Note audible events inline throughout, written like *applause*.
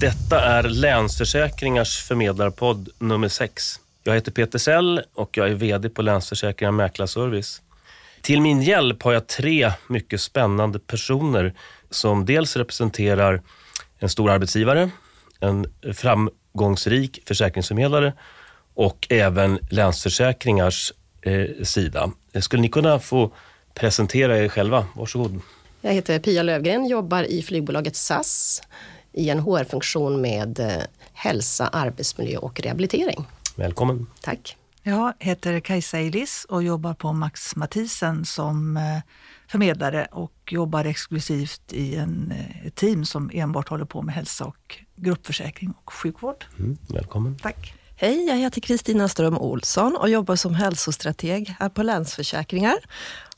Detta är Länsförsäkringars förmedlarpodd nummer 6. Jag heter Peter Sell och jag är VD på Länsförsäkringar Mäklarservice. Till min hjälp har jag tre mycket spännande personer som dels representerar en stor arbetsgivare, en framgångsrik försäkringsförmedlare och även Länsförsäkringars eh, sida. Skulle ni kunna få presentera er själva? Varsågod. Jag heter Pia Lövgren, jobbar i flygbolaget SAS i en HR-funktion med eh, hälsa, arbetsmiljö och rehabilitering. Välkommen. Tack. Jag heter Kajsa Eilis och jobbar på Max Mathisen som eh, förmedlare och jobbar exklusivt i en, eh, ett team som enbart håller på med hälsa och gruppförsäkring och sjukvård. Mm, välkommen. Tack. Hej, jag heter Kristina Ström Olsson och jobbar som hälsostrateg här på Länsförsäkringar.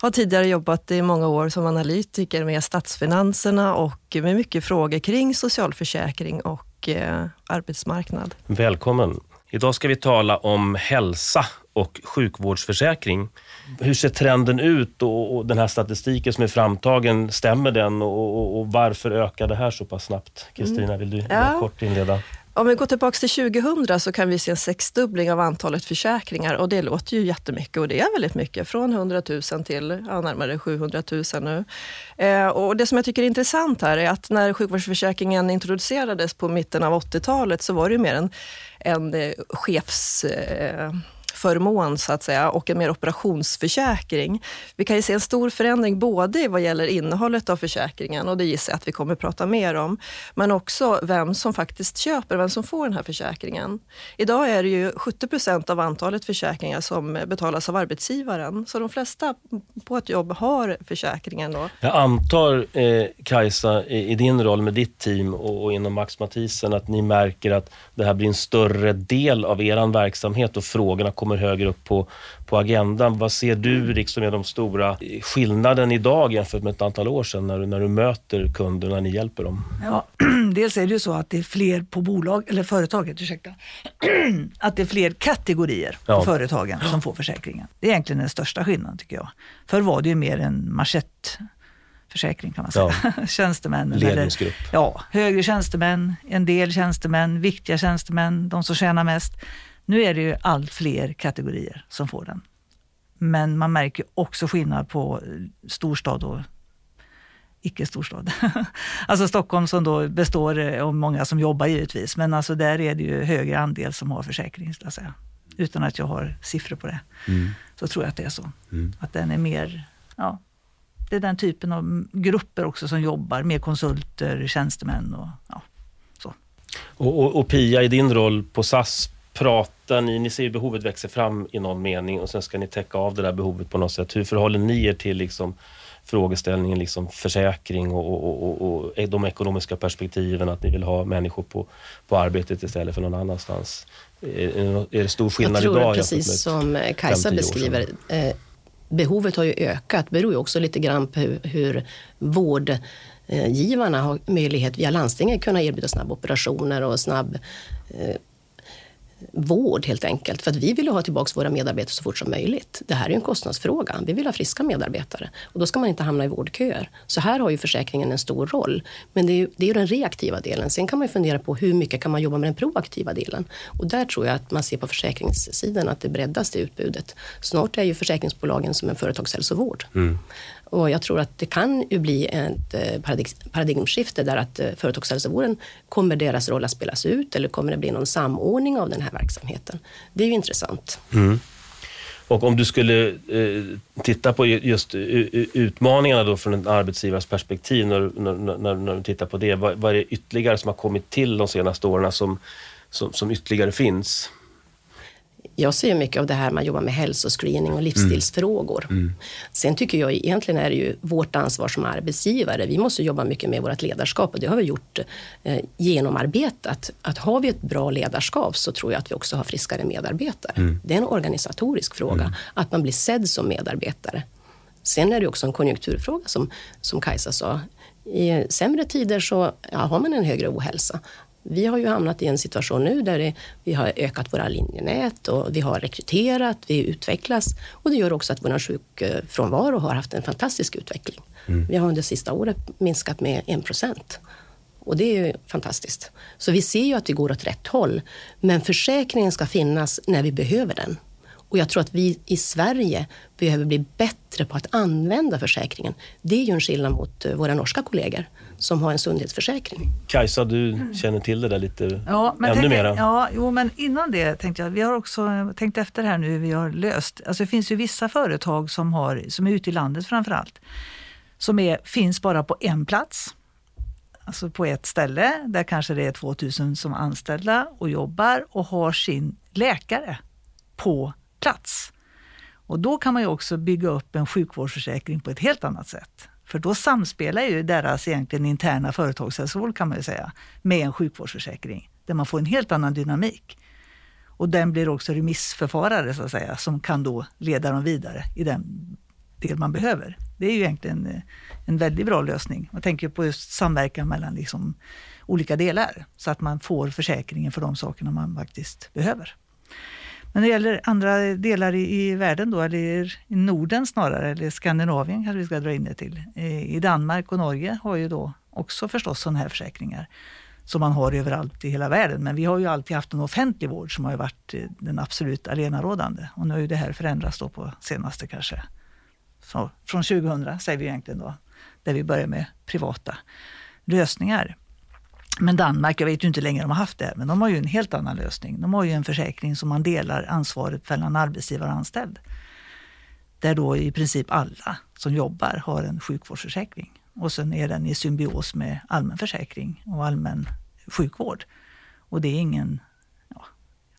Har tidigare jobbat i många år som analytiker med statsfinanserna och med mycket frågor kring socialförsäkring och eh, arbetsmarknad. Välkommen. Idag ska vi tala om hälsa och sjukvårdsförsäkring. Hur ser trenden ut och, och den här statistiken som är framtagen, stämmer den och, och, och varför ökar det här så pass snabbt? Kristina, vill du Ja. kort inleda? Om vi går tillbaka till 2000 så kan vi se en sexdubbling av antalet försäkringar och det låter ju jättemycket och det är väldigt mycket. Från 100 000 till ja, närmare 700 000 nu. Eh, och det som jag tycker är intressant här är att när sjukvårdsförsäkringen introducerades på mitten av 80-talet så var det ju mer en, en eh, chefs... Eh, förmån så att säga och en mer operationsförsäkring. Vi kan ju se en stor förändring både vad gäller innehållet av försäkringen och det gissar jag att vi kommer att prata mer om, men också vem som faktiskt köper, vem som får den här försäkringen. Idag är det ju 70 procent av antalet försäkringar som betalas av arbetsgivaren, så de flesta på ett jobb har försäkringen då. Jag antar, eh, Kajsa, i, i din roll med ditt team och, och inom Max Mathisen, att ni märker att det här blir en större del av er verksamhet och frågorna kommer högre upp på, på agendan. Vad ser du liksom är de stora skillnaden idag jämfört med ett antal år sedan när du, när du möter kunder, när ni hjälper dem? Ja, *clears throat* dels är det ju så att det är fler på bolag, eller företaget, ursäkta, *clears throat* att det är fler kategorier Ja. på företagen som får försäkringen. Det är egentligen den största skillnaden tycker jag. Förr var det ju mer en manschettförsäkring kan man säga. *laughs* Tjänstemännen. eller- Ledningsgrupp. Ja, högre tjänstemän, en del tjänstemän, viktiga tjänstemän, de som tjänar mest. Nu är det ju allt fler kategorier som får den. Men man märker också skillnad på eh, storstad och icke-storstad. *laughs* alltså Stockholm som då består eh, av många som jobbar givetvis, men alltså där är det ju högre andel som har försäkring, skulle jag säga. Utan att jag har siffror på det. Så tror jag att det är så. Mm. Att den är mer, ja, det är den typen av grupper också som jobbar, mer konsulter, tjänstemän och ja, så. Och, och, och Pia, i din roll på SAS, pratar ni, ni ser ju behovet växer fram i någon mening och sen ska ni täcka av det där behovet på något sätt. Hur förhåller ni er till liksom frågeställningen liksom försäkring och, och, och, och, och de ekonomiska perspektiven, att ni vill ha människor på, på arbetet istället för någon annanstans? Är, är det- är det stor skillnad Jag tror idag? precis som eh, Kajsa beskriver, eh, behovet har ju ökat. Det beror ju också lite grann på hur, hur vårdgivarna har möjlighet via landstingen kunna erbjuda snabba operationer och snabb eh, vård helt enkelt. För att vi vill ju ha tillbaka våra medarbetare så fort som möjligt. Det här är ju en kostnadsfråga. Vi vill ha friska medarbetare och då ska man inte hamna i vårdköer. Så här har ju försäkringen en stor roll. Men det är ju, det är ju den reaktiva delen. Sen kan man ju fundera på hur mycket kan man jobba med den proaktiva delen. Och där tror jag att man ser på försäkringssidan att det breddas det utbudet. Snart är ju försäkringsbolagen som en företagshälsovård. Mm. Och jag tror att det kan ju bli ett eh, paradig- paradigmskifte där att eh, företagshälsovården, kommer deras roll att spelas ut eller kommer det bli någon samordning av den här verksamheten? Det är ju intressant. Mm. Och om du skulle eh, titta på just eh, utmaningarna då från en arbetsgivares perspektiv, när, du- när, när, när du tittar på det, vad, vad är det ytterligare som har kommit till de senaste åren som, som, som ytterligare finns? Jag ser mycket av det här man jobbar med hälsoscreening och livsstilsfrågor. Sen tycker jag egentligen är det ju vårt ansvar som arbetsgivare. Vi måste jobba mycket med vårt ledarskap och det har vi gjort eh, genomarbetat. Att har vi ett bra ledarskap så tror jag att vi också har friskare medarbetare. Det är en organisatorisk fråga, att man blir sedd som medarbetare. Sen är det också en konjunkturfråga som, som Kajsa sa. I sämre tider så ja, har man en högre ohälsa. Vi har ju hamnat i en situation nu där det, vi har ökat våra linjenät och vi har rekryterat, vi utvecklas och det gör också att vår sjukfrånvaro har haft en fantastisk utveckling. Vi har under sista året minskat med en procent. Och det är ju fantastiskt. Så vi ser ju att det går åt rätt håll. Men försäkringen ska finnas när vi behöver den. Och jag tror att vi i Sverige behöver bli bättre på att använda försäkringen. Det är ju en skillnad mot eh, våra norska kollegor som har en sundhetsförsäkring. Kajsa, du känner till det där lite Ja, men ännu mera. ja, jo, men innan det tänkte jag, vi har också tänkt efter här nu hur vi har löst. Alltså det finns ju vissa företag som, har, som är ute i landet framför allt, som är, finns bara på en plats. Alltså på ett ställe där kanske det är 2000 som anställda och jobbar och har sin läkare på plats. Och då kan man ju också bygga upp en sjukvårdsförsäkring på ett helt annat sätt. För då samspelar ju deras egentligen interna företagshälsovård kan man ju säga med en sjukvårdsförsäkring där man får en helt annan dynamik. Och den blir också remissförfarare så att säga som kan då leda dem vidare i den del man behöver. Det är ju egentligen eh, en väldigt bra lösning. Man tänker på just samverkan mellan liksom olika delar så att man får försäkringen för de sakerna man faktiskt behöver. Men när det gäller andra delar i, i världen då, eller i Norden snarare, eller Skandinavien kanske vi ska dra in det till. I Danmark och Norge har ju då också förstås sådana här försäkringar som man har överallt i hela världen. Men vi har ju alltid haft en offentlig vård som har ju varit eh, den absolut allenarådande. Och nu har ju det här förändrats då på senaste kanske, så, från 2000 säger vi egentligen då, där vi börjar med privata lösningar. Men Danmark, jag vet ju inte längre de har haft det, men de har ju en helt annan lösning. De har ju en försäkring som man delar ansvaret mellan arbetsgivare och anställd. Där då i princip alla som jobbar har en sjukvårdsförsäkring. Och sen är den i symbios med allmän försäkring och allmän sjukvård. Och det är ingen, ja,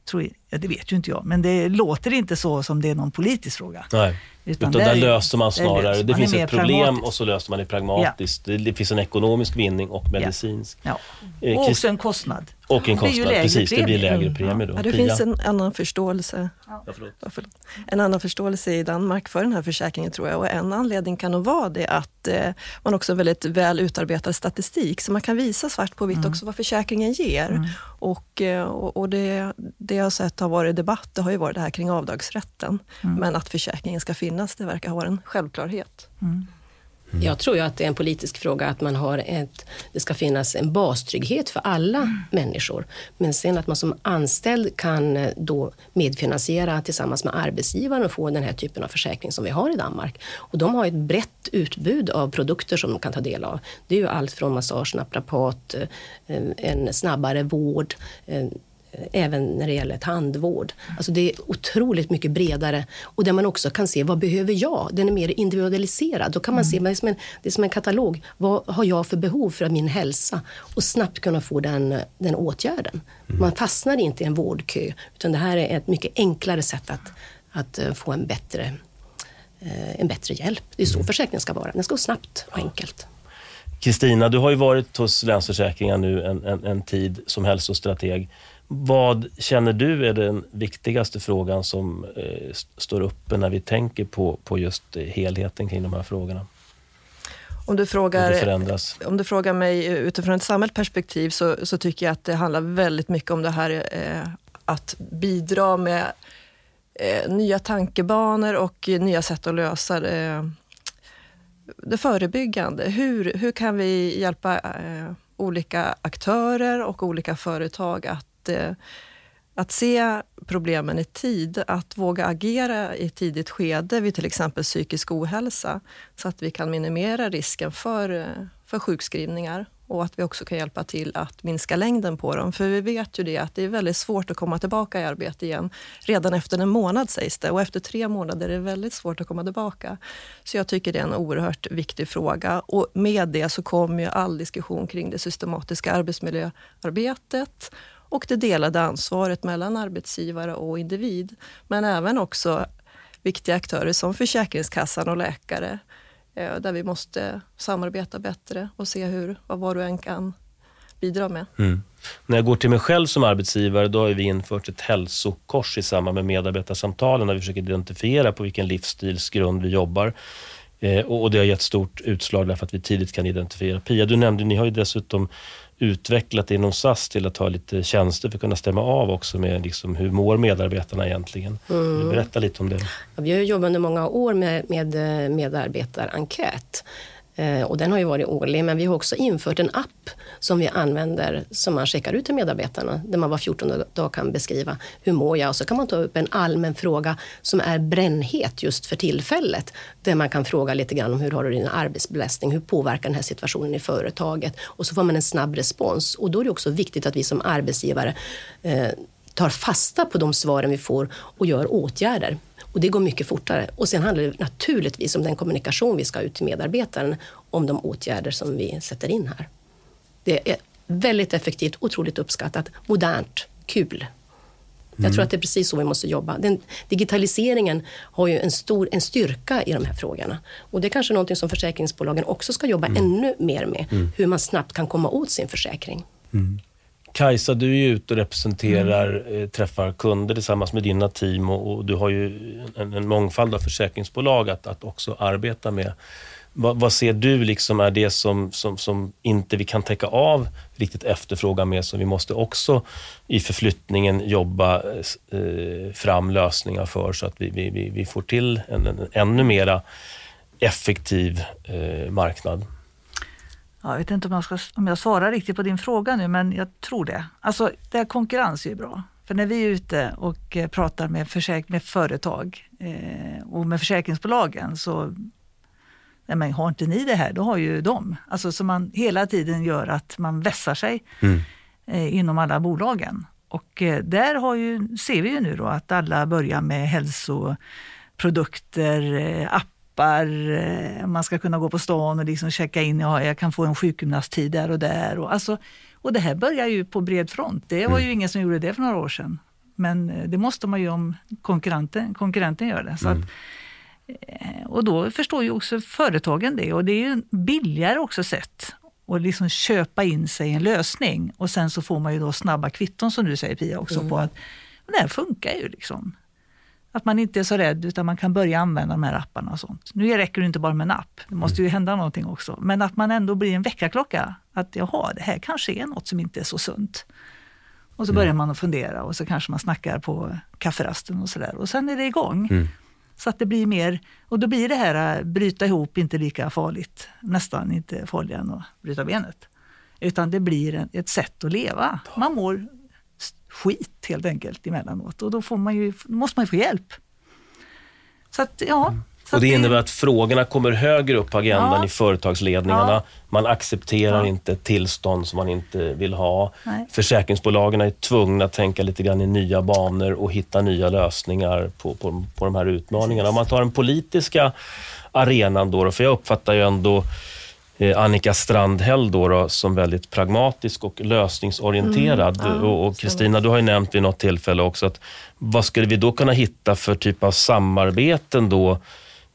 tror, ja, det vet ju inte jag, men det låter inte så som det är någon politisk fråga. Nej. Utan, där där är- löser man snarare, löser det man finns mer ett problem och så löser man det pragmatiskt. Det, det finns en ekonomisk vinning och medicinsk. Ja. Eh, Och också en kostnad. Och en Det kostnad, lägre precis. Det blir lägre Mm, premie då. Ja, det Pia? finns en annan förståelse Ja, förlåt. Ja, förlåt. En annan förståelse i Danmark för den här försäkringen tror jag och en anledning kan nog vara det att eh, man också har väldigt väl utarbetad statistik så man kan visa svart på vitt Mm. också vad försäkringen ger. Och, eh, och, och det, det jag har sett har varit debatt, det har ju varit det här kring avdragsrätten. Mm. Men att försäkringen ska finnas, det verkar vara en självklarhet. Mm. Jag tror ju att det är en politisk fråga att man har ett, det ska finnas en bastrygghet för alla människor. Men sen att man som anställd kan eh, då medfinansiera tillsammans med arbetsgivaren och få den här typen av försäkring som vi har i Danmark. Och de har ett brett utbud av produkter som de kan ta del av. Det är ju allt från massage, naprapat, eh, en snabbare vård, eh, även när det gäller tandvård. Alltså det är otroligt mycket bredare och där man också kan se vad behöver jag? Den är mer individualiserad. Då kan man se, det är, som en, det är som en katalog. Vad har jag för behov för min hälsa? Och snabbt kunna få den, den åtgärden. Man fastnar inte i en vårdkö utan det här är ett mycket enklare sätt att, att eh, få en bättre, eh, en bättre hjälp. Det är så försäkringen ska vara. Den ska gå snabbt och enkelt. Kristina, du har ju varit hos Länsförsäkringar nu en, en, en tid som hälsostrateg. Vad känner du är den viktigaste frågan som eh, st- står uppe när vi tänker på, på just eh, helheten kring de här frågorna? Om du frågar? Om du frågar mig eh, utifrån ett samhällsperspektiv så, så tycker jag att det handlar väldigt mycket om det här eh, att bidra med eh, nya tankebanor och eh, nya sätt att lösa det, det förebyggande. Hur, hur kan vi hjälpa eh, olika aktörer och olika företag att, Eh, att se problemen i tid, att våga agera i ett tidigt skede vid till exempel psykisk ohälsa, så att vi kan minimera risken för, eh, för sjukskrivningar och att vi också kan hjälpa till att minska längden på dem. För vi vet ju det att det är väldigt svårt att komma tillbaka i arbete igen. Redan efter en månad sägs det och efter tre månader är det väldigt svårt att komma tillbaka. Så jag tycker det är en oerhört viktig fråga och med det så kommer ju all diskussion kring det systematiska arbetsmiljöarbetet och det delade ansvaret mellan arbetsgivare och individ. Men även också viktiga aktörer som Försäkringskassan och läkare eh, där vi måste samarbeta bättre och se hur, vad var och en kan bidra med. Mm. När jag går till mig själv som arbetsgivare, då har vi infört ett hälsokors i samband med medarbetarsamtalen, där vi försöker identifiera på vilken livsstilsgrund vi jobbar. Eh, och och det har gett stort utslag därför att vi tidigt kan identifiera. Pia, du nämnde, ni har ju dessutom utvecklat inom SAS till att ha lite tjänster för att kunna stämma av också med liksom hur mår medarbetarna egentligen. Du berätta lite om det? Ja, Vi har jobbat under många år med, med eh, medarbetarenkät. Eh, och den har ju varit årlig, men vi har också infört en app som vi använder som man skickar ut till medarbetarna, där man var 14 dag kan beskriva hur mår jag? Och så kan man ta upp en allmän fråga som är brännhet just för tillfället, där man kan fråga lite grann om hur har du din arbetsbelastning? Hur påverkar den här situationen i företaget? Och så får man en snabb respons. Och då är det också viktigt att vi som arbetsgivare eh, tar fasta på de svaren vi får och gör åtgärder. Och det går mycket fortare. Och sen handlar det naturligtvis om den kommunikation vi ska ut till medarbetaren om de åtgärder som vi sätter in här. Det är väldigt effektivt, otroligt uppskattat, modernt, kul. Jag tror mm. att det är precis så vi måste jobba. Den, digitaliseringen har ju en stor en styrka i de här frågorna. Och det är kanske någonting som försäkringsbolagen också ska jobba mm. ännu mer med. Mm. Hur man snabbt kan komma åt sin försäkring. Kajsa, du är ju ute och representerar, mm. Eh, träffar kunder tillsammans med dina team och, och du har ju en, en, mångfald av försäkringsbolag att, att också arbeta med. Va, vad ser du liksom är det som, som, som inte vi kan täcka av riktigt efterfrågan med, som vi måste också i förflyttningen jobba eh, fram lösningar för så att vi, vi, vi får till en, en ännu mera effektiv eh, marknad? Jag vet inte om jag, ska, om jag svarar riktigt på din fråga nu, men jag tror det. Alltså, det här konkurrens är ju bra. För när vi är ute och eh, pratar med, försäk med företag eh, och med försäkringsbolagen så Nej, men har inte ni det här, då har ju de. Alltså så man hela tiden gör att man vässar sig mm. eh, inom alla bolagen. Och eh, där har ju, ser vi ju nu då att alla börjar med hälsoprodukter, eh, app appar, eh, man ska kunna gå på stan och liksom checka in, ja, jag kan få en sjukgymnasttid där och där. Och, alltså, och det här börjar ju på bred front. Det var ju mm. ingen som gjorde det för några år sedan. Men eh, det måste man ju om konkurrenten, konkurrenten gör det. Så mm. att, eh, och då förstår ju också företagen det och det är ju billigare också sätt att liksom köpa in sig en lösning. Och sen så får man ju då snabba kvitton som du säger Pia också mm. på att det här funkar ju. liksom. Att man inte är så rädd utan man kan börja använda de här apparna och sånt. Nu räcker det inte bara med en app, det måste ju mm. hända någonting också. Men att man ändå blir en väckarklocka. Att jaha, det här kanske är något som inte är så sunt. Och så mm. börjar man att fundera och så kanske man snackar på kafferasten och sådär. Och sen är det igång. Mm. Så att det blir mer, och då blir det här att bryta ihop inte lika farligt, nästan inte farligare än att bryta benet. Utan det blir ett sätt att leva. Man mår skit helt enkelt emellanåt och då får man ju, måste man ju få hjälp. Så att, ja. Mm. Så och det innebär att frågorna kommer högre upp på agendan ja. i företagsledningarna. Ja. Man accepterar ja. inte tillstånd som man inte vill ha. Nej. Försäkringsbolagen är tvungna att tänka lite grann i nya banor och hitta nya lösningar på, på, på de här utmaningarna. Om man tar den politiska arenan då, för jag uppfattar ju ändå Annika Strandhäll då, då, som väldigt pragmatisk och lösningsorienterad. Mm, ja, och Kristina, du har ju nämnt vid något tillfälle också att vad skulle vi då kunna hitta för typ av samarbeten då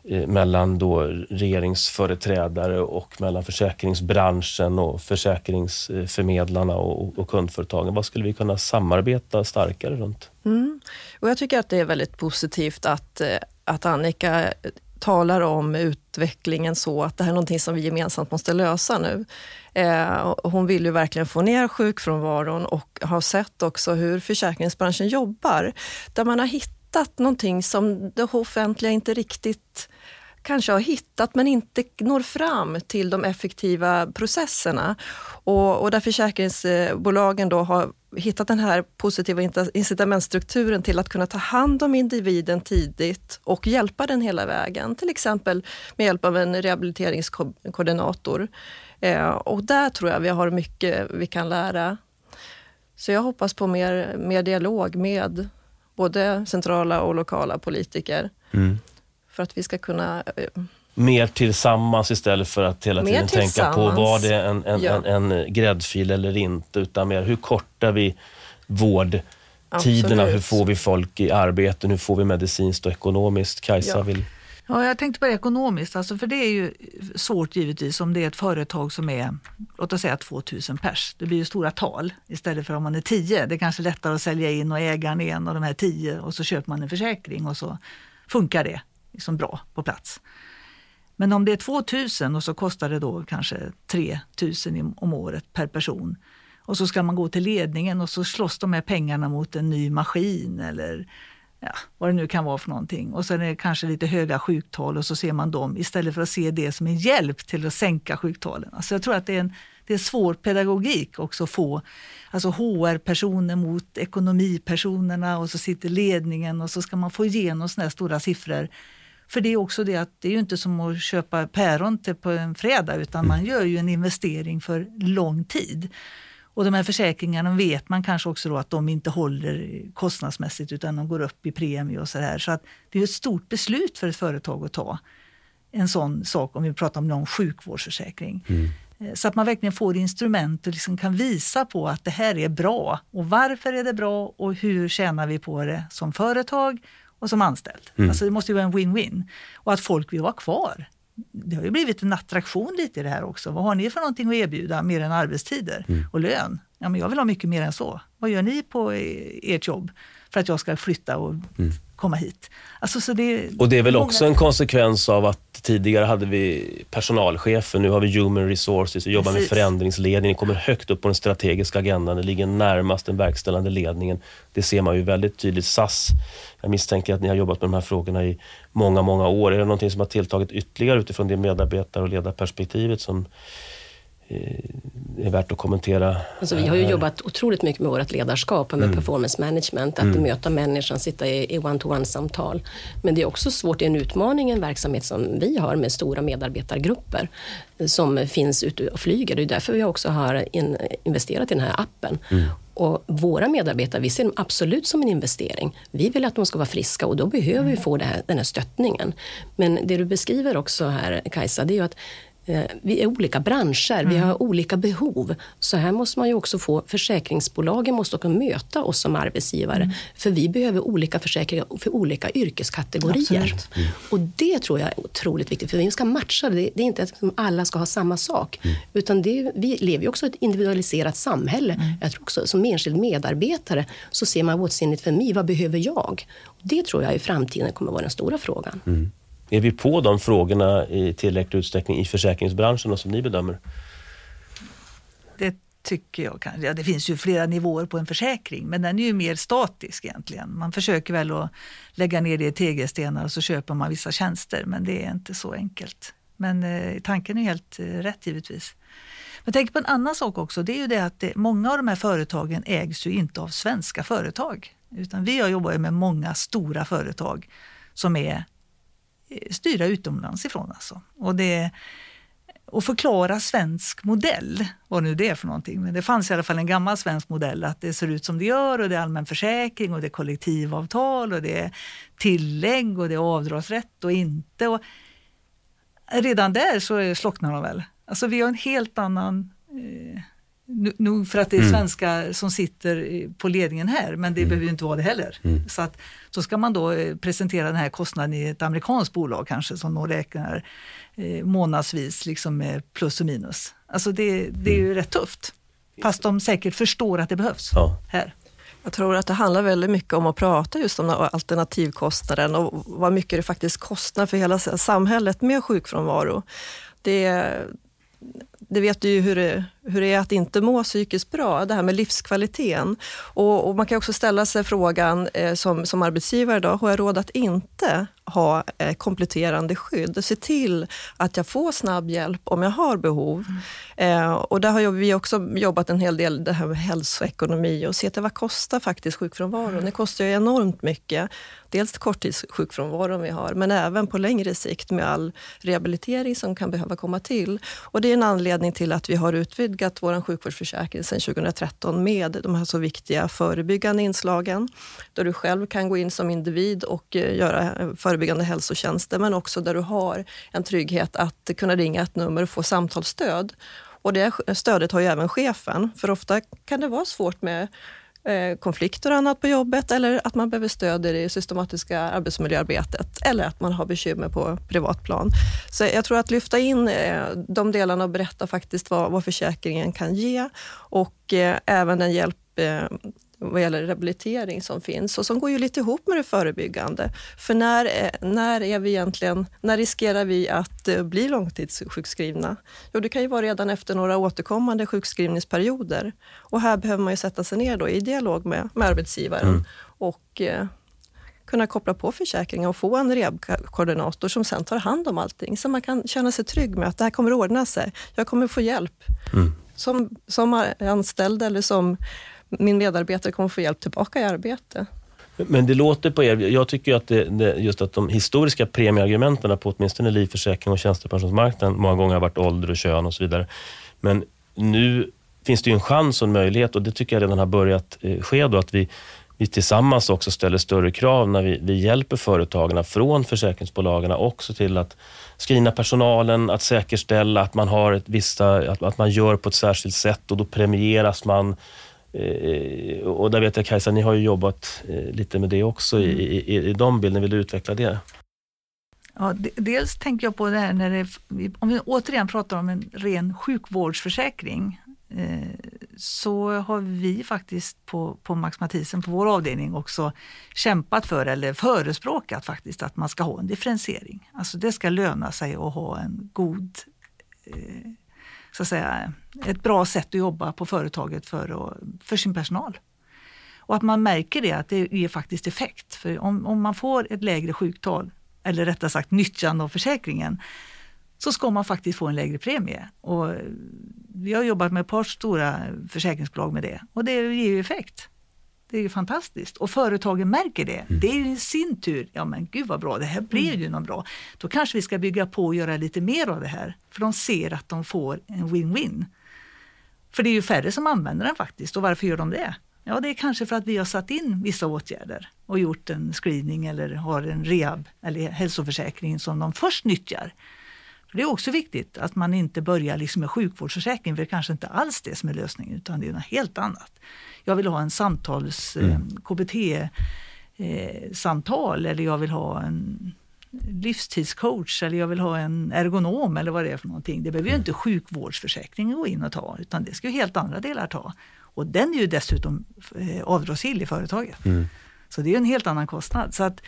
eh, mellan då regeringsföreträdare och mellan försäkringsbranschen och försäkringsförmedlarna och, och kundföretagen. Vad skulle vi kunna samarbeta starkare runt? Mm. Och jag tycker att det är väldigt positivt att, eh, att Annika talar om utvecklingen så att det här är någonting som vi gemensamt måste lösa nu. Eh, hon vill ju verkligen få ner sjukfrånvaron och har sett också hur försäkringsbranschen jobbar. Där man har hittat någonting som det offentliga inte riktigt kanske har hittat men inte når fram till de effektiva processerna. Och, och där försäkringsbolagen då har hittat den här positiva incitamentstrukturen till att kunna ta hand om individen tidigt och hjälpa den hela vägen. Till exempel med hjälp av en rehabiliteringskoordinator. Eh, och där tror jag vi har mycket vi kan lära. Så jag hoppas på mer, mer dialog med både centrala och lokala politiker. Mm. För att vi ska kunna eh, mer tillsammans istället för att hela tiden tänka på var det en, en, ja. en, en gräddfil eller inte. Utan mer hur kortar vi vårdtiderna? Absolut. Hur får vi folk i arbete? Hur får vi medicinskt och ekonomiskt? Kajsa ja. vill... Ja, jag tänkte på det ekonomiskt, alltså för det är ju svårt givetvis om det är ett företag som är, låt oss säga 2000 pers. Det blir ju stora tal istället för om man är 10. Det är kanske lättare att sälja in och ägaren är en av de här 10 och så köper man en försäkring och så funkar det liksom bra på plats. Men om det är 2000 och så kostar det då kanske 3000 om året per person och så ska man gå till ledningen och så slåss de här pengarna mot en ny maskin eller ja, vad det nu kan vara för någonting. Och sen är det kanske lite höga sjuktal och så ser man dem istället för att se det som en hjälp till att sänka sjuktalen. Alltså jag tror att det är en, det är svår pedagogik också att få alltså HR-personer mot ekonomipersonerna och så sitter ledningen och så ska man få igenom sådana här stora siffror. För det är också det att det är ju inte som att köpa päron till på en fredag utan man gör ju en investering för lång tid. Och de här försäkringarna vet man kanske också då att de inte håller kostnadsmässigt utan de går upp i premie och så här. Så att det är ett stort beslut för ett företag att ta en sån sak om vi pratar om någon sjukvårdsförsäkring. Mm. Så att man verkligen får instrument och liksom kan visa på att det här är bra. Och varför är det bra och hur tjänar vi på det som företag och som anställd. Mm. Alltså det måste ju vara en win-win. Och att folk vill vara kvar det har ju blivit en attraktion lite i det här också. Vad har ni för någonting att erbjuda mer än arbetstider mm. och lön? Ja, men jag vill ha mycket mer än så. Vad gör ni på ert jobb för att jag ska flytta och mm. Komma hit? Alltså, så det, och det är väl också en konsekvens av att tidigare hade vi personalchefer, nu har vi human resources, vi jobbar Precis. med förändringsledning, det kommer högt upp på den strategiska agendan, det ligger närmast den verkställande ledningen. Det ser man ju väldigt tydligt. SAS, jag misstänker att ni har jobbat med de här frågorna i många, många år. Är det någonting som har tilltagit ytterligare utifrån det medarbetar och ledarperspektivet som är värt att kommentera. Alltså, vi har ju jobbat otroligt mycket med vårt ledarskap och med mm. performance management, att mm. möta människan, sitta i, one-to-one-samtal. Men det är också svårt, det är en utmaning i en verksamhet som vi har med stora medarbetargrupper som finns ute och flyger. Det är därför vi också har in, investerat i den här appen. Mm. Och våra medarbetare, vi ser dem absolut som en investering. Vi vill att de ska vara friska och då behöver vi få här, den här stöttningen. Men det du beskriver också här, Kajsa, det är ju att Eh, vi är olika branscher, mm. vi har olika behov. Så här måste man ju också få, försäkringsbolagen måste också möta oss som arbetsgivare. Mm. För vi behöver olika försäkringar för olika yrkeskategorier. Mm. Och det tror jag är otroligt viktigt, för vi ska matcha det. Det är inte att alla ska ha samma sak. Mm. Utan det, vi lever ju också i ett individualiserat samhälle. Mm. Jag tror också som enskild medarbetare så ser man what's in it for me, vad behöver jag? Det tror jag i framtiden kommer att vara den stora frågan. Är vi på de frågorna i tillräcklig utsträckning i försäkringsbranschen som ni bedömer? Det tycker jag kanske. Ja, det finns ju flera nivåer på en försäkring, men den är ju mer statisk egentligen. Man försöker väl att lägga ner det i tegelstenar och så köper man vissa tjänster, men det är inte så enkelt. Men eh, tanken är helt eh, rätt givetvis. Men tänk på en annan sak också, det är ju det att det, många av de här företagen ägs ju inte av svenska företag. Utan vi har jobbat med många stora företag som är styra utomlands ifrån. Alltså. Och, det, och förklara svensk modell, vad nu det är för någonting. Men det fanns i alla fall en gammal svensk modell att det ser ut som det gör och det är allmän försäkring och det är kollektivavtal och det är tillägg och det är avdragsrätt och inte. Och redan där så slocknar de väl. Alltså vi har en helt annan eh, Nog för att det är mm. svenskar som sitter på ledningen här, men det mm. behöver ju inte vara det heller. Mm. Så, att, så ska man då eh, presentera den här kostnaden i ett amerikanskt bolag kanske som de räknar eh, månadsvis liksom med plus och minus. Alltså det, det är ju mm. rätt tufft. Fast de säkert förstår att det behövs ja. här. Jag tror att det handlar väldigt mycket om att prata just om alternativkostnaden och vad mycket det faktiskt kostar för hela samhället med sjukfrånvaro. Det, det vet du ju hur det, hur det är att inte må psykiskt bra, det här med livskvaliteten. Och, och man kan också ställa sig frågan eh, som, som arbetsgivare, då, har jag råd att inte ha eh, kompletterande skydd? Se till att jag får snabb hjälp om jag har behov. Mm. Eh, och där har vi också jobbat en hel del det här med hälsoekonomi och se till vad kostar faktiskt sjukfrånvaron? Mm. Det kostar ju enormt mycket. Dels korttidssjukfrånvaron vi har, men även på längre sikt med all rehabilitering som kan behöva komma till. Och det är en anledning till att vi har utvidgat vår sjukvårdsförsäkring sedan 2013 med de här så viktiga förebyggande inslagen, där du själv kan gå in som individ och eh, göra eh, förebyggande hälsotjänster, men också där du har en trygghet att kunna ringa ett nummer och få samtalsstöd. Och det stödet har ju även chefen, för ofta kan det vara svårt med eh, konflikter och annat på jobbet eller att man behöver stöd i det systematiska arbetsmiljöarbetet eller att man har bekymmer på privat plan. Så jag tror att lyfta in eh, de delarna och berätta faktiskt vad, vad försäkringen kan ge och eh, även den hjälp vad gäller rehabilitering som finns och som går ju lite ihop med det förebyggande. För när, eh, när, är vi egentligen, när riskerar vi att eh, bli långtidssjukskrivna? Jo, det kan ju vara redan efter några återkommande sjukskrivningsperioder. Och här behöver man ju sätta sig ner då i dialog med, med arbetsgivaren mm. och eh, kunna koppla på försäkringen och få en rehabkoordinator som sen tar hand om allting. Så man kan känna sig trygg med att det här kommer att ordna sig. Jag kommer få hjälp. Mm. Som, som anställd eller som min medarbetare kommer få hjälp tillbaka i arbete. Men det låter på er, jag tycker att det, det, just att de historiska premieargumenten på åtminstone livförsäkring och tjänstepensionsmarknaden många gånger har varit ålder och kön och så vidare. Men nu finns det ju en chans och en möjlighet och det tycker jag redan har börjat eh, ske då, att vi, vi tillsammans också ställer större krav när vi, vi hjälper företagen från försäkringsbolagen också till att screena personalen, att säkerställa att man, har ett vissa, att, att man gör på ett särskilt sätt och då premieras man och där vet jag Kajsa, ni har ju jobbat eh, lite med det också i, i, i de bilderna. Vill du utveckla det? Ja, dels tänker jag på det här när det, om vi återigen pratar om en ren sjukvårdsförsäkring, eh, så har vi faktiskt på, på Max Mathisen, på vår avdelning också kämpat för eller förespråkat faktiskt att man ska ha en differentiering. Alltså det ska löna sig att ha en god så att säga, ett bra sätt att jobba på företaget för, för sin personal. Och att man märker det, att det ger faktiskt effekt. För om, om man får ett lägre sjuktal, eller rättare sagt nyttjande av försäkringen, så ska man faktiskt få en lägre premie. Och vi har jobbat med ett par stora försäkringsbolag med det och det ger ju effekt. Det är ju fantastiskt och företagen märker det. Mm. Det är i sin tur, ja men gud vad bra, det här blir mm. ju något bra. Då kanske vi ska bygga på och göra lite mer av det här. För de ser att de får en win-win. För det är ju färre som använder den faktiskt och varför gör de det? Ja, det är kanske för att vi har satt in vissa åtgärder och gjort en screening eller har en rehab eller hälsoförsäkring som de först nyttjar. För det är också viktigt att man inte börjar liksom med sjukvårdsförsäkring, för det är kanske inte alls det som är lösningen, utan det är något helt annat jag vill ha en samtals mm. Eh, KBT-samtal eh, eller jag vill ha en livstidscoach eller jag vill ha en ergonom eller vad det är för någonting. Det behöver ju mm. inte sjukvårdsförsäkringen gå in och ta utan det ska ju helt andra delar ta. Och den är ju dessutom eh, avdragsgill i företaget. Mm. Så det är en helt annan kostnad. Så att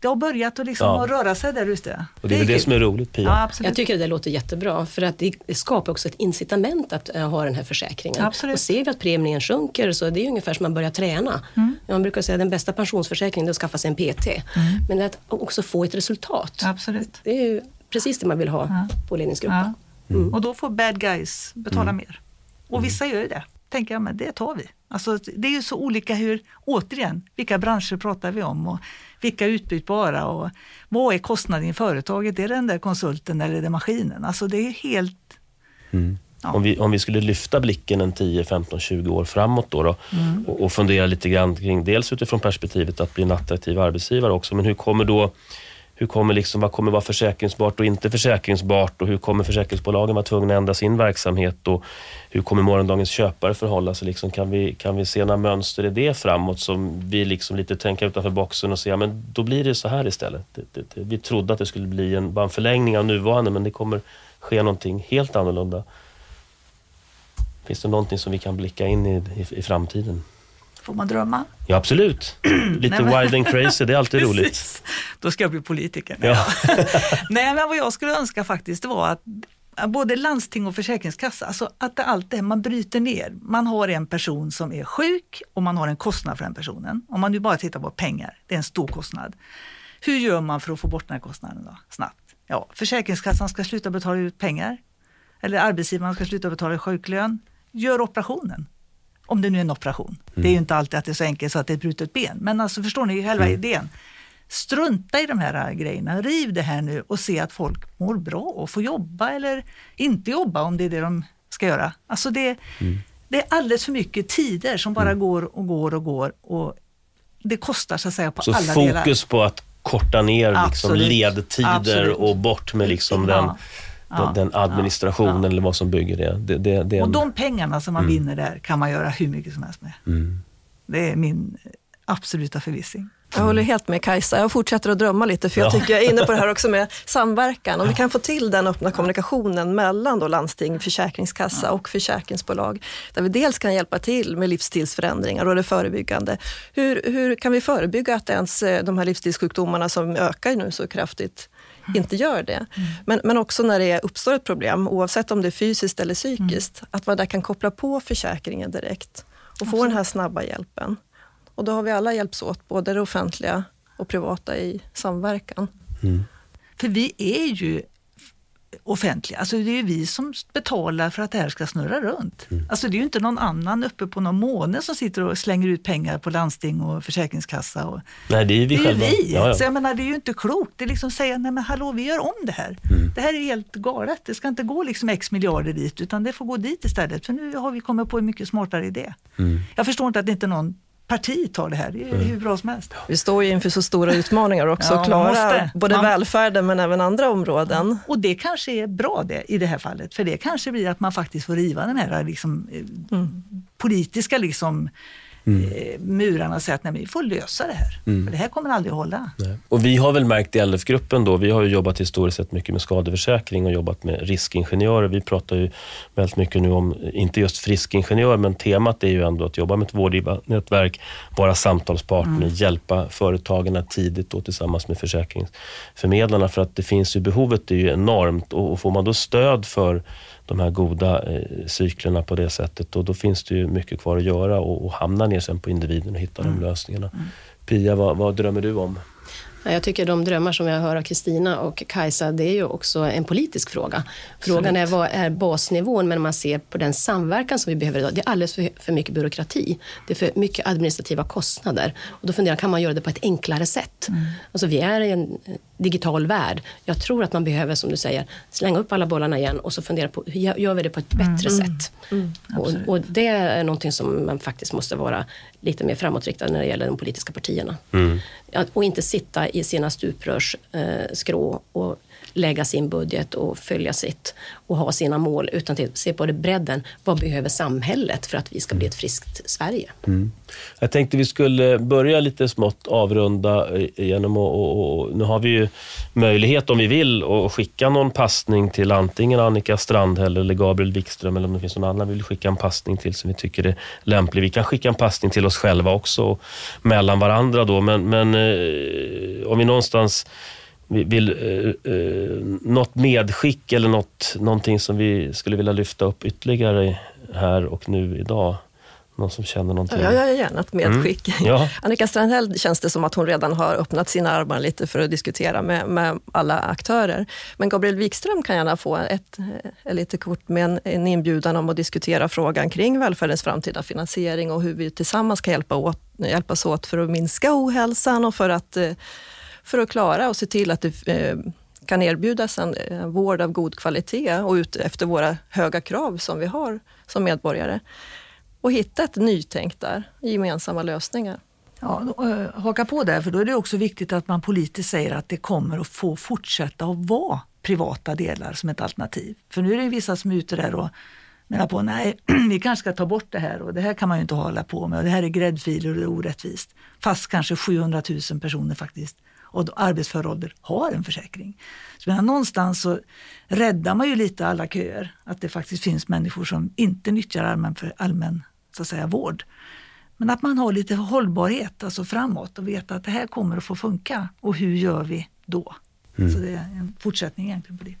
det har börjat att liksom ja. röra sig där ute. Och det är väl det, som är roligt Pia? Ja, jag tycker det låter jättebra för att det skapar också ett incitament att uh, ha den här försäkringen. Absolut. Och ser vi att premien sjunker så det är ungefär som man börjar träna. Mm. Man brukar säga att den bästa pensionsförsäkringen är att skaffa sig en PT. Mm. Men att också få ett resultat. Absolut. Det är ju precis det man vill ha ja. på ledningsgruppen. Ja. Mm. Och då får bad guys betala mm. mer. Och vissa gör ju det. Tänker jag, men det tar vi. Alltså, det är ju så olika hur, återigen, vilka branscher pratar vi om? Och vilka är utbytbara och vad är kostnaden i företaget? Är det den där konsulten eller är det maskinen? Alltså det är helt... Mm. Ja. Om, vi, om vi skulle lyfta blicken en 10, 15, 20 år framåt då, då mm. och, och, fundera lite grann kring, dels utifrån perspektivet att bli en attraktiv arbetsgivare också, men hur kommer då hur kommer liksom, vad kommer vara försäkringsbart och inte försäkringsbart och hur kommer försäkringsbolagen vara tvungna att ändra sin verksamhet och hur kommer morgondagens köpare förhålla sig? Liksom, kan, vi, kan vi se några mönster i det framåt som vi liksom lite tänker utanför boxen och säga, men då blir det så här istället. Det, det, det, vi trodde att det skulle bli en, bara en förlängning av nuvarande men det kommer ske någonting helt annorlunda. Finns det någonting som vi kan blicka in i, i, i framtiden? Får man drömma? Ja, absolut. *clears throat* Lite Nej, wild and crazy, det är alltid *laughs* roligt. Då ska jag bli politiker. Ja. *laughs* Nej, men vad jag skulle önska faktiskt var att både landsting och försäkringskassa, alltså att allt det man bryter ner. Man har en person som är sjuk och man har en kostnad för den personen. Om man nu bara tittar på pengar, det är en stor kostnad. Hur gör man för att få bort den här kostnaden då, snabbt? Ja, Försäkringskassan ska sluta betala ut pengar. Eller arbetsgivaren ska sluta betala sjuklön. Gör operationen. Om det nu är en operation. Mm. Det är ju mm. inte alltid att det är så enkelt så att det är ett brutet ben. Men alltså förstår ni själva mm. idén? Strunta i de här grejerna, riv det här nu och se att folk mår bra och får jobba eller inte jobba om det är det de ska göra. Alltså det, mm. det är alldeles för mycket tider som bara mm. går och går och går och det kostar så att säga på så alla delar. Så fokus på att korta ner liksom ledtider Absolut. och bort med liksom den ja den, administrationen ja, eller vad som bygger det. det, det, det och en... de pengarna som man mm. vinner där kan man göra hur mycket som helst med. Mm. Det är min absoluta förvissning. Jag håller helt med Kajsa. Jag fortsätter att drömma lite för jag tycker jag är inne på det här också med *laughs* samverkan. Om vi kan få till den öppna kommunikationen mellan då landsting, försäkringskassa och försäkringsbolag. Där vi dels kan hjälpa till med livsstilsförändringar och det förebyggande. Hur, hur kan vi förebygga att ens eh, de här livsstilssjukdomarna som ökar nu så kraftigt inte gör det. Mm. Men, men också när det uppstår ett problem, oavsett om det är fysiskt eller psykiskt, mm. att man där kan koppla på försäkringen direkt och få den här snabba hjälpen. Och då har vi alla hjälps åt, både det offentliga och privata i samverkan. För vi är ju offentliga. Alltså det är ju vi som betalar för att det här ska snurra runt. Alltså det är ju inte någon annan uppe på någon måne som sitter och slänger ut pengar på landsting och försäkringskassa. Och, Nej, det är vi det är ju själva. vi. Ja, ja. Så jag menar, det är ju inte klokt. Det är liksom att säga, nej men hallå, vi gör om det här. Mm. Det här är helt galet. Det ska inte gå liksom x miljarder dit, utan det får gå dit istället. För nu har vi kommit på en mycket smartare idé. Mm. Jag förstår inte att inte någon parti tar det här. Det är hur bra som helst. Vi står ju inför så stora utmaningar också, Ja, klara både Man- välfärden men även andra områden. Och det kanske är bra det i det här fallet, för det kanske blir att man faktiskt får riva de här liksom, eh, Mm. politiska liksom, eh, murarna säga att nej, men vi får lösa det här. För det här kommer aldrig att hålla. Nej. Och vi har väl märkt i LF-gruppen då, vi har ju jobbat historiskt sett mycket med skadeförsäkring och jobbat med riskingenjörer. Vi pratar ju väldigt mycket nu om, inte just friskingenjör, men temat är ju ändå att jobba med ett vårdgivarnätverk, vara samtalspartner, hjälpa företagen tidigt då tillsammans med försäkringsförmedlarna. För att det finns ju, behovet är ju enormt och, och får man då stöd för de här goda eh, cyklerna på det sättet, och då finns det ju mycket kvar att göra och, och hamna ner sen på individen och hitta de lösningarna. Pia, vad, vad drömmer du om? Ja, Jag tycker de drömmar som jag hör av Kristina och Kajsa, det är ju också en politisk fråga. Frågan är vad är basnivån, men man ser på den samverkan som vi behöver idag, det är alldeles för, för mycket byråkrati. Det är för mycket administrativa kostnader. Och då funderar jag, kan man göra det på ett enklare sätt? Alltså vi är i en digital värld. Jag tror att man behöver, som du säger, slänga upp alla bollarna igen och så fundera på hur gör- vi det på ett bättre sätt? Och, och det är någonting som man faktiskt måste vara lite mer framåtriktad när det gäller de politiska partierna. Ja, och inte sitta i sina stuprörs eh, och lägga sin budget och följa sitt och ha sina mål, utan till, se på det bredden. Vad behöver samhället för att vi ska bli ett friskt Sverige? Mm. Jag tänkte vi skulle börja lite smått avrunda eh, genom att, och, och, nu har vi ju möjlighet om vi vill att skicka någon passning till antingen Annika Strandhäll eller Gabriel Wikström eller om det finns någon annan vi vill skicka en passning till som vi tycker är lämplig. Vi kan skicka en passning till oss själva också och mellan varandra då, men, men eh, om vi någonstans vill eh, eh, något medskick eller något, någonting som vi skulle vilja lyfta upp ytterligare här och nu idag? Någon som känner någonting? Ja, jag gör gärna ett medskick. *laughs* Ja. Annika Strandhäll känns det som att hon redan har öppnat sina armar lite för att diskutera med, med alla aktörer. Men Gabriel Wikström kan gärna få ett, ett litet kort med en, en inbjudan om att diskutera frågan kring välfärdens framtida finansiering och hur vi tillsammans kan hjälpa åt, hjälpas åt för att minska ohälsan och för att, eh, för att klara och se till att det eh, kan erbjudas en eh, vård av god kvalitet och ut efter våra höga krav som vi har som medborgare. Och hitta ett nytänk där, gemensamma lösningar. Ja, eh, haka på där, för då är det också viktigt att man politiskt säger att det kommer att få fortsätta att vara privata delar som ett alternativ. För nu är det vissa som är ute där och menar på nej, *clears throat* vi kanske ska ta bort det här och det här kan man ju inte hålla på med och det här är gräddfiler och det är orättvist. Fast kanske 700 000 personer faktiskt och arbetsför ålder har en försäkring. Så menar, någonstans så räddar man ju lite alla köer, att det faktiskt finns människor som inte nyttjar allmän, för allmän så att säga, vård. Men att man har lite hållbarhet alltså framåt och vet att det här kommer att få funka och hur gör vi då? Så det är en fortsättning egentligen på det.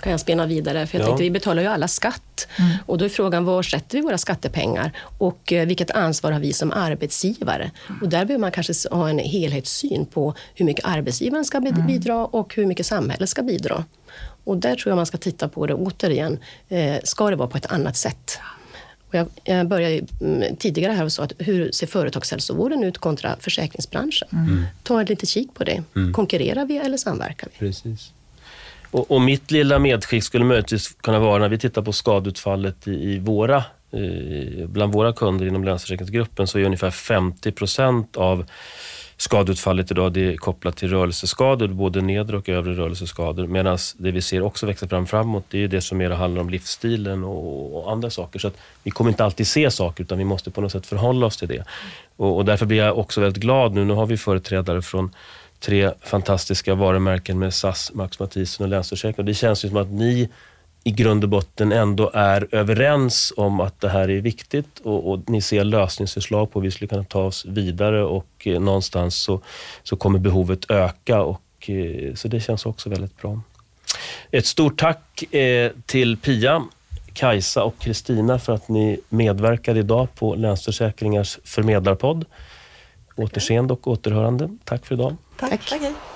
Kan jag spinna vidare. För jag Ja. tänkte, vi betalar ju alla skatt. Och då är frågan, var sätter vi våra skattepengar? Och eh, vilket ansvar har vi som arbetsgivare? Och där behöver man kanske ha en helhetssyn på hur mycket arbetsgivaren ska bid- bidra och hur mycket samhället ska bidra. Och där tror jag man ska titta på det återigen. Eh, ska det vara på ett annat sätt? Och jag, började mm, tidigare här och sa att hur ser företagshälsovården ut kontra försäkringsbranschen? Ta ett litet kik på det. Konkurrerar vi eller samverkar vi? Precis. Och, och mitt lilla medskick skulle möjligtvis kunna vara när vi tittar på skadeutfallet i, i våra, eh, bland våra kunder inom Länsförsäkringsgruppen så är ungefär 50 procent av skadeutfallet idag det är kopplat till rörelseskador, både nedre och övre rörelseskador. Medan det vi ser också växa fram framåt, det är ju det som mer handlar om livsstilen och, och andra saker. Så att vi kommer inte alltid se saker, utan vi måste på något sätt förhålla oss till det. Och, och därför blir jag också väldigt glad nu. Nu har vi företrädare från tre fantastiska varumärken med SAS, Max Matthiessen och Länsförsäkringar. Det känns ju som att ni i grund och botten ändå är överens om att det här är viktigt och, och ni ser lösningsförslag på hur vi skulle kunna ta oss vidare och eh, någonstans så, så kommer behovet öka och eh, så det känns också väldigt bra. Ett stort tack eh, till Pia, Kajsa och Kristina för att ni medverkade idag på Länsförsäkringars förmedlarpodd. Återseende och återhörande. Tack för idag. Tack. Tack.